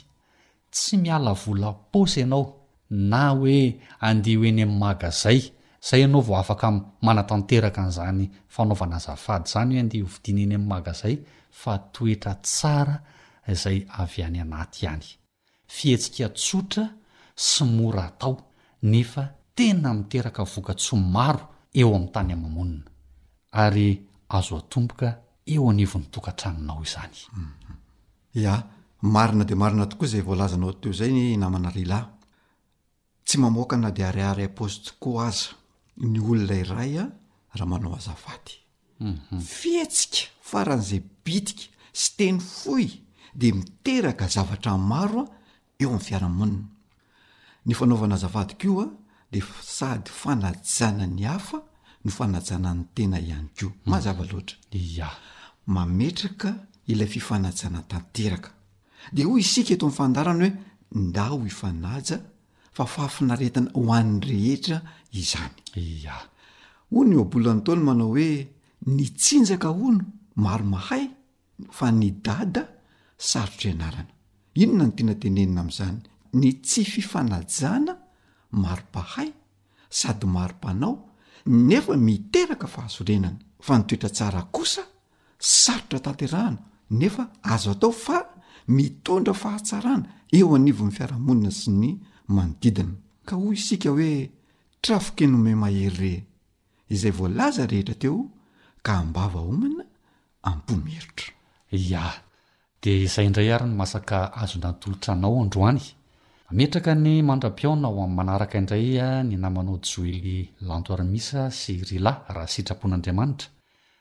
tsy miala vola am-paosy ianao na hoe andeha ho eny amin'ny magazay, izay ianao vao afaka manatanteraka an'izany fanaovana azafady izany hoe andeha hovidiana eny amin'ny magazay fa toetra tsara izay avy any anaty ihany. Fihetsika tsotra sy mora atao nefa tena miteraka vokatsoa maro eo amin'ny tany ama-monina ary azo atomboka eo anivon'ny tokantranonao izany. Ya, marina dia marina tokoa izay voalazanao teo izay namana Rila. Tsy mamoaka na dia ariary am-paosy tokoa aza ny olona iray raha manao azafady. Fihetsika faran'izay bitika sy teny fohy dia miteraka zavatra maro eo amin'ny fiarahamonina. Ny fanaovana azafady koa dia sady fanajana ny hafa no fanajana ny tena ihany koa. Mazava loatra. Mametraka ilay fifanajana tanteraka. dia hoy isika eto amin'ny fandaharana hoe ndao hifanaja fa fahafinaretana ho an'ny rehetra izany. Ia. Hoy ny ohabolan'ny Ntaolo manao hoe ny tsinjaka hono maro mahay fa ny dada sarotra ianarana. Inona no tiana tenenina amin'izany? Ny tsy fifanajana mari-pahay sady mari-panao nefa miteraka fahasorenana fa ny toetra tsara kosa sarotra tanterahana nefa azo atao fa mitondra fahatsarana eo anivon'ny fiarahamonina sy ny manodidina. Ka hoy isika hoe trafoke nomey mahery re izay voalaza rehetra teo ka am-bava omana am-po miherotra. Ia. Dia izay indray ary ny masaka azo natolotra anao androany. Hametraka ny mandra-pihaona ho amin'ny manaraka indray ny namanao Joely Lanto Armisa sy Rila raha sitrapon'Andriamanitra.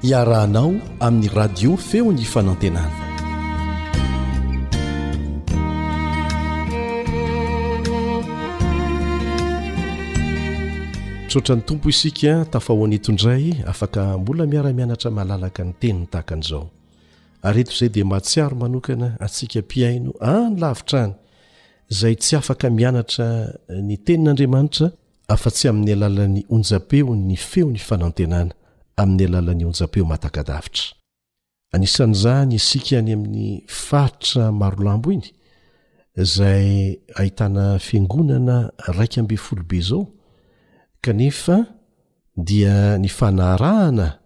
Iarahanao amin'ny radio feo ny fanantenana. Misaotra ny Tompo isika tafahoana eto indray afaka mbola miara-mianatra malalaka ny teniny tahaka an'izao. Ary eto izay dia mahatsiaro manokana antsika mpihaino any lavitra any izay tsy afaka mianatra ny tenin'Andriamanitra afa-tsy amin'ny alalan'ny onjam-peon'ny feo ny fanantenana amin'ny alalan'ny onjam-peo matakadavitra. Anisan'izany isika any amin'ny faritra Marolambo iny, izay ahitana fiangonana iraika ambin'ny folo be izao, kanefa dia ny fanarahana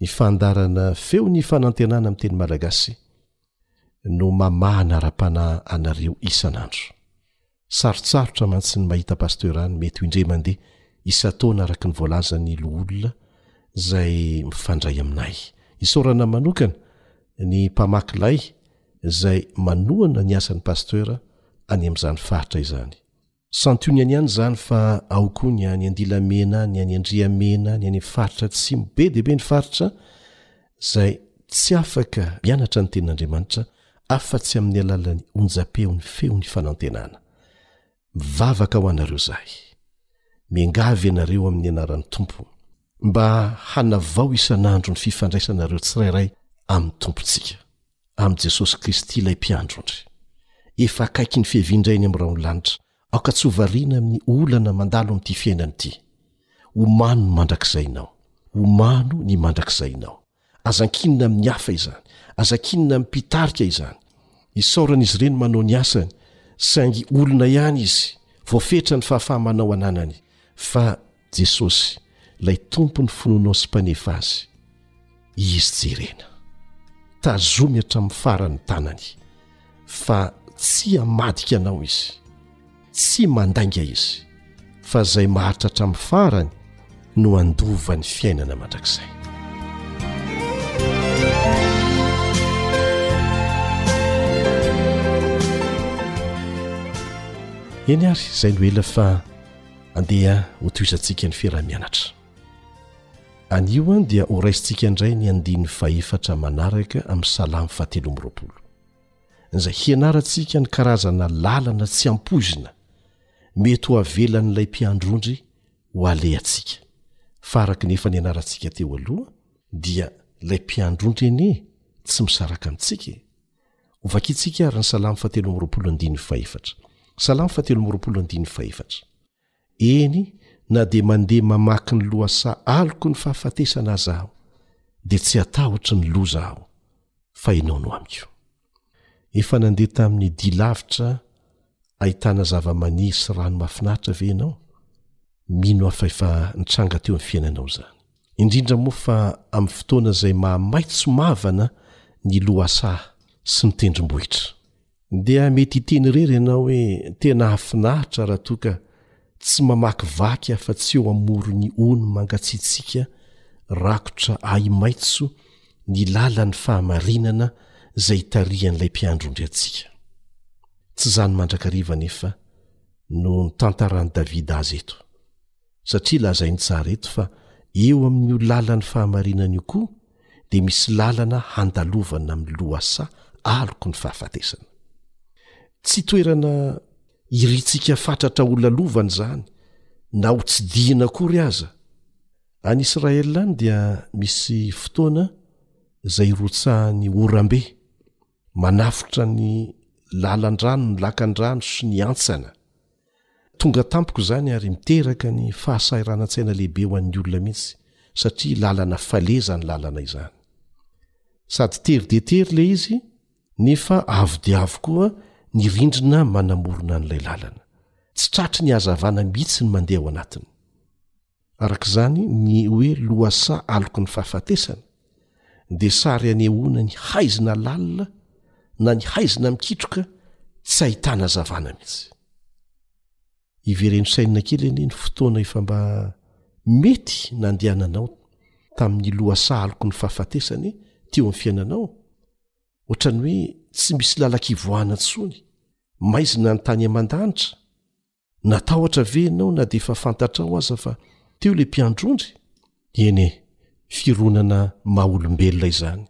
ny fandaharana Feo ny fanantenana amin'ny teny malagasy no mamahana ara-panahy anareo isan'andro. Sarotsarotra mantsy ny mahita Pasteur any mety ho indray mandeha isan-taona araka ny voalazan'ny loholona izay mifandray aminay. Isaorana manokana ny mpamaky lay izay manohana ny asan'ny Pasteur any amin'izany faritra izany. Santionany ihany izany fa ao koa ny any Andilamena, ny any Andriamena, ny any amin'ny faritra atsimo, be dia be ny faritra izay tsy afaka mianatra ny Tenin'Andriamanitra afa-tsy amin'ny alalan'ny onjam-peon'ny feon'ny fanantenana. Mivavaka ho anareo izahay. Miangavy anareo amin'ny anaran'ny Tompo, mba hanavao isan'andro ny fifandraisanareo tsirairay amin'ny Tompontsika, amin'i Jesosy Kristy ilay Mpiandry ondry. Efa akaiky ny fiavian-dRainy amin'ny rahon'ny lanitra. Aoka tsy ho variana amin'ny olana mandalo amin'ity fiainana ity. Omano ny mandrakizay inao. Omano ny mandrakizay inao. Aza ankinina amin'ny hafa izany. Aza ankinina amin'ny mpitarika izany. Isaoran'izy ireny manao ny asany, saingy olona ihany izy, voafetra ny fahafaha-manao ananany, fa Jesosy, ilay Tompon'ny finoanao sy Mpanefa azy, Izy jerena. Tazomy hatramin'ny faran'ny tanany fa tsy hamadika anao Izy, tsy mandainga Izy, fa izay maharitra hatramin'ny farany no handova ny fiainana mandrakizay. Eny ary, izay no ela fa Andeha ho tohizantsika ny fiaraha-mianatra. Anio dia ho raisintsika indray ny andininy fahefatra manaraka amin'ny salamo fahatelo amby roapolo, izay hianarantsika ny karazana lalana tsy ampoizina mety ho avelan'ilay mpiandrondry ho alehantsika, fa araka ny efa nianarantsika teo aloha dia ilay mpiandrondry anie tsy misaraka amintsika e! Hovakintsika ary ny Salamo fahatelo amby roapolo andininy fahefatra. Salamo fahatelo amby roapolo andininy fahefatra. Eny, na dia mandeha mamaky ny lohasaha aloky ny fahafatesana aza aho, dia tsy hatahotry ny loza aho, fa ianao no amiko. Efa nandeha tamin'ny dia lavitra ahitana zava-maniry sy rano mahafinaritra ve ianao? Mino aho fa efa nitranga teo amin'ny fiainanao izany. indrindra moa fa amin'ny fotoana izay mahamaitso mavana ny lohasaha sy ny tendrombohitra. Dia mety hiteny irery ianao hoe tena hahafinaritra raha toa ka tsy mamakivaky afa-tsy eo amoron'ny ony mangatsiatsiaka rakotra ahi-maitso ny lalan'ny fahamarinana izay itarihan'ilay Mpiandry ondry antsika. Tsy izany mandrakariva anefa no nitantaran'i Davida azy eto. satria lazainy tsara eto fa eo amin'io lalan'ny fahamarinana io koa dia misy lalana handalovana amin'ny loasa aloky ny fahafatesana tsy toerana iritsika fatratra ho lalovana izany na ho tsy dihina akory aza any israel any dia misy fotoana izay rotsahan'ny orambe Manafitra ny lalan-drano ny lakan-drano sy ny antsana. Tonga tampoka izany ary miteraka ny fahasahiranan-tsaina lehibe ho an'ny olona mihitsy satria lalana fale izany lalana izany. Sady tery dia tery ilay izy nefa avo dia avo koa ny rindrina manamorona an'ilay lalana. Tsy tratry ny hazavana mihitsy ny mandeha ao anatiny. Araka izany, ny hoe lohasaha aloky ny fahafatesana dia sary anehoana ny haizina lalina na ny haizina mikitroka tsy ahitana azavana mihitsy. Ivereno sainina kely anie ny fotoana efa mba mety nandehananao tamin'ny lohasaha aloky ny fahafatesana e, teo amin'ny fiainanao, ohatran'ny hoe tsy misy lalan-kivoahana intsony, maizina ny tany aman-danitra, natahotra ve ianao na dia efa fantatrao aza fa teo ilay mpiandrondry eny e fironana maha olombelona izany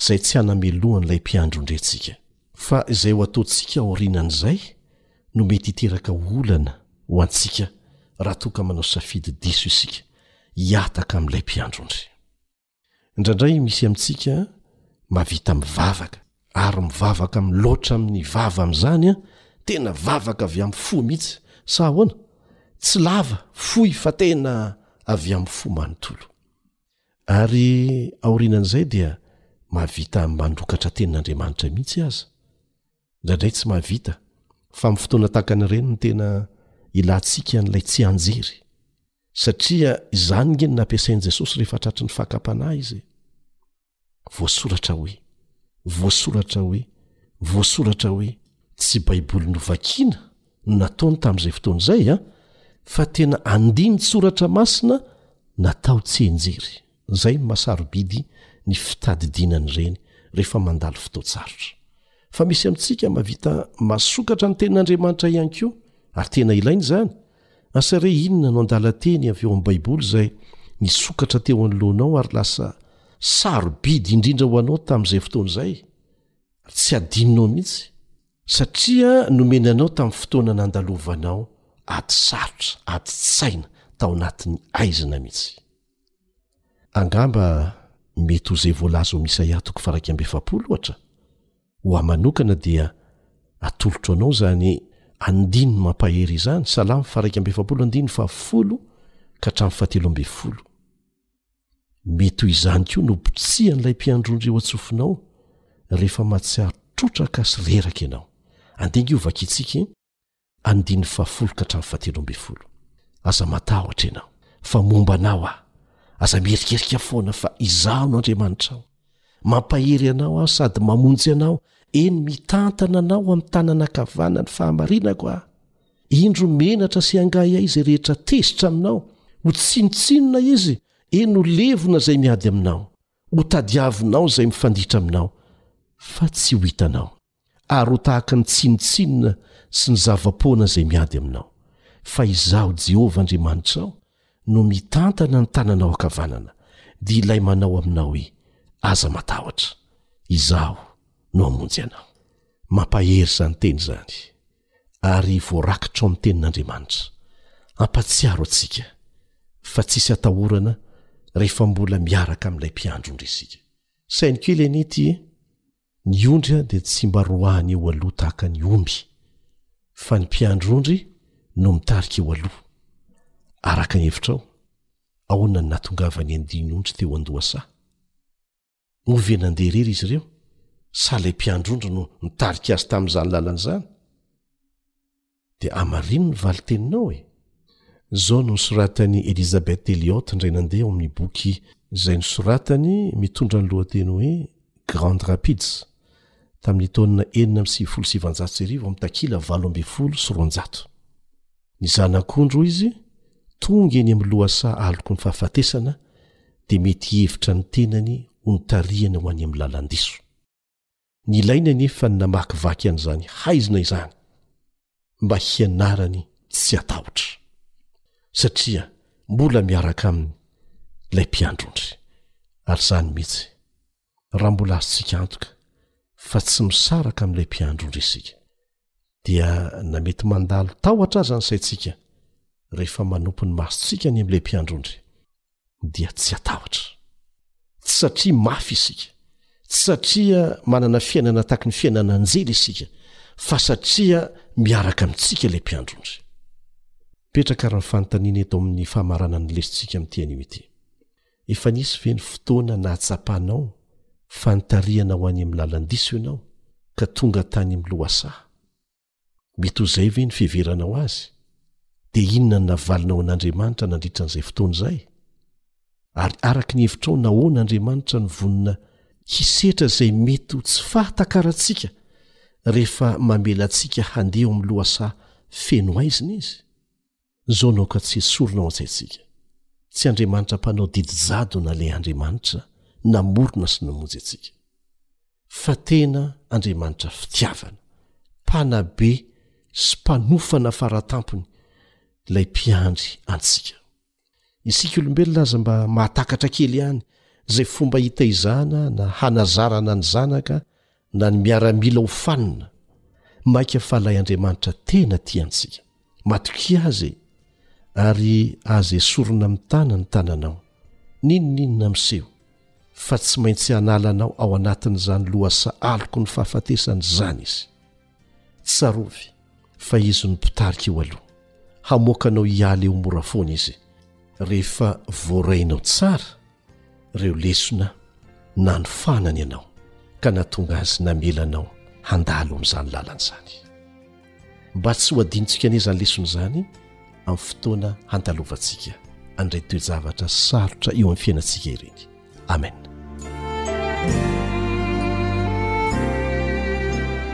izay tsy hanamelohan'ilay mpiandrondrentsika fa izay ho ataontsika aorinan'izay no mety hiteraka olana ho antsika raha toka manao safidy diso isika hiataka amin'ilay mpiandrondry indraindray misy amintsika mavita mivavaka ary mivavaka ami'ny loatra amin'ny vava amin'izany a tena vavaka avy amin'ny fo mihitsy sa ahoana tsy lava foy fa tena avy amin'ny fo manontolo ary aorianan'izay dia mahavita mandokatra tenin'andriamanitra mihitsy aza indraindray tsy mahavita fa min'ny fotoana takan'ireny ny tena ilantsika n'ilay tsy anjery Satria izany nge no nampiasain'i Jesosy rehefa tratry ny fakam-panahy izy. Voasoratra hoe, voasoratra hoe, voasoratra hoe. Tsy Baiboly novakiana no nataony tamin'izay fotoana izay an, fa tena andinin-tsoratra masina natao tsianjery. Izay no maha-sarobidy ny fitadidiana an'ireny rehefa mandalo fotoan-tsarotra. Fa misy amintsika mahavita mahasokatra ny Tenin'Andriamanitra ihany koa, ary tena ilaina izany. Asa re inona no andalan-teny avy ao amin'ny Baiboly izay nisokatra teo anoloanao ary lasa sarobidy indrindra ho anao tamin'izay fotoana izay, ary tsy hadinonao mihitsy? Satria nomena anao tamin'ny fotoana nandalovanao ady sarotra, ady tsaina, tao anatin'ny haizina mihitsy. Angamba mety ho izay voalaza ao am' Isaia toko faharaika amby efapolo, ohatra, Ho ahy manokana dia atolotro anao izany andininy mampahery izany, Salamo faharaika amby efapolo andininy fahafolo ka hatramin'ny fahatelo ambin'ny folo. Mety ho izany koa no botsihan'ilay mpiandrondry eo an-tsofinao, rehefa mahatsiaro trotraka sy reraka ianao. Andeha ange hovakintsika e! Andininy fahafolo ka hatramin'ny fahatelo ambin'ny folo. Aza matahotra ianao, fa momba anao Aho. Aza mierikerika foana fa Izaho no Andriamanitrao. Mampahery anao Aho sady mamonjy anao, eny, mitantana anao amin'ny tanana ankavanan'ny fahamarinako Aho. Indro menatra sy angahiay izay rehetra tezitra aminao, ho tsinontsinona izy, eny, ho levona izay miady aminao, ho tadiavinao izay mifanditra aminao, fa tsy ho hitanao. ary ho tahaka ny tsinontsinona sy ny zava-poana izay miady aminao. Fa Izaho, Jehovah Andriamanitrao, no mitantana ny tananao ankavanana, dia Ilay manao aminao hoe, Aza matahotra. Izaho no hamonjy anao. Mampahery izany teny izany, ary voarakitra ao amin'ny Tenin'Andriamanitra. Hampatsiaro antsika fa tsy hisy atahorana rehefa mbola miaraka amin'ilay Mpiandry ondry isika. Saino kely anie ity e! Ny ondry dia tsy mba roahina eo aloha tahaka ny omby, fa ny mpiandry ondry no mitarika eo aloha. Araka ny hevitrao, ahoana no nahatongavan'ny andian'ondry teo an-dohasaha? Moa ve nandeha irery izy ireo, sa ilay mpiandry ondry no nitarika azy tamin'izany lalana izany? dia hamarino ny valin-teninao e! Izao no nosoratan'i Elizabeth Elliot indray nandeha ao amin'ny boky izay nosoratany mitondra ny lohateny hoe Grand Rapids, tamin'ny taonina enina amby sivifolo sy sivanjato sy arivo amin'ny takila valo ambin'ny folo sy roanjato. Ny zanak'ondry, hoy izy, tonga eny amin'ny lohasaha aloky ny fahafatesana dia mety hihevitra ny tenany ho nitarihany ho any amin'ny lalan-diso. Nilaina anefa ny namakivaky an'izany haizina izany mba hianarany tsy hatahotra, satria mbola miaraka aminy ilay mpiandrondry. Ary izany mihitsy, raha mbola azontsika antoka fa tsy misaraka amin'ilay mpiandrondry isika, dia na mety mandalo tahotra aza ny saintsika rehefa manopy ny masontsika any amin'ilay mpiandrondry, dia tsy atahotra tsy satria mafy isika tsy satria manana fiainana taky ny fiainana anjely isika fa satria miaraka amintsika ilay mpiandrondry petraka raha ny fanontaniana eto amin'ny fahamaranany ny lesintsika amin'ntianio ity efa nisy ve ny fotoana nahatsapanao fanontariana ho any amin'ny lalandiso ianao ka tonga tany amin'ny lohasaha Mety ho izay ve ny fiheveranao azy? Dia inona no navalinao an'Andriamanitra nandritra an'izay fotoana izay? Ary araka ny hevitrao nahoana Andriamanitra no vonona hisetra izay mety ho tsy fahatakarantsika rehefa mamela antsika handeha eo amin'ny lohasaha feno haizina Izy? Zao naoka tsy esorina ao an-tsaintsika. Tsy Andriamanitra mpanao didy jadona ilay Andriamanitra namorona sy namonjy antsika. Fa tena Andriamanitra fitiavana, mpanabe sy mpanofana faratampony ilay mpiandry antsika. Isika olombelona aza mba mahatakatra kely ihany izay fomba hitaizana na hanazarana ny zanaka na ny miaramila ho fanina maika fa ilay andriamanitra tena ti antsika matokia azy e ary aza esorina amin'ny tana ny tananao ninoninona miseho fa tsy maintsy analanao ao anatin'izany lohasa aloko ny fahafatesana izany izy tsarovy fa izy ny mpitarika eo aloha hamoaka anao hialy eo morafoana izy rehefa voarainao tsara ireo lesona nanofanany ianao ka nahatonga azy namela anao handalo amin'izany lalana izany. Mba tsy ho adinontsika anie izany lesona izany amin'ny fotoana handalovantsika an'ireny toe-javatra sarotra eo amin'ny fiainantsika ireny. Amena.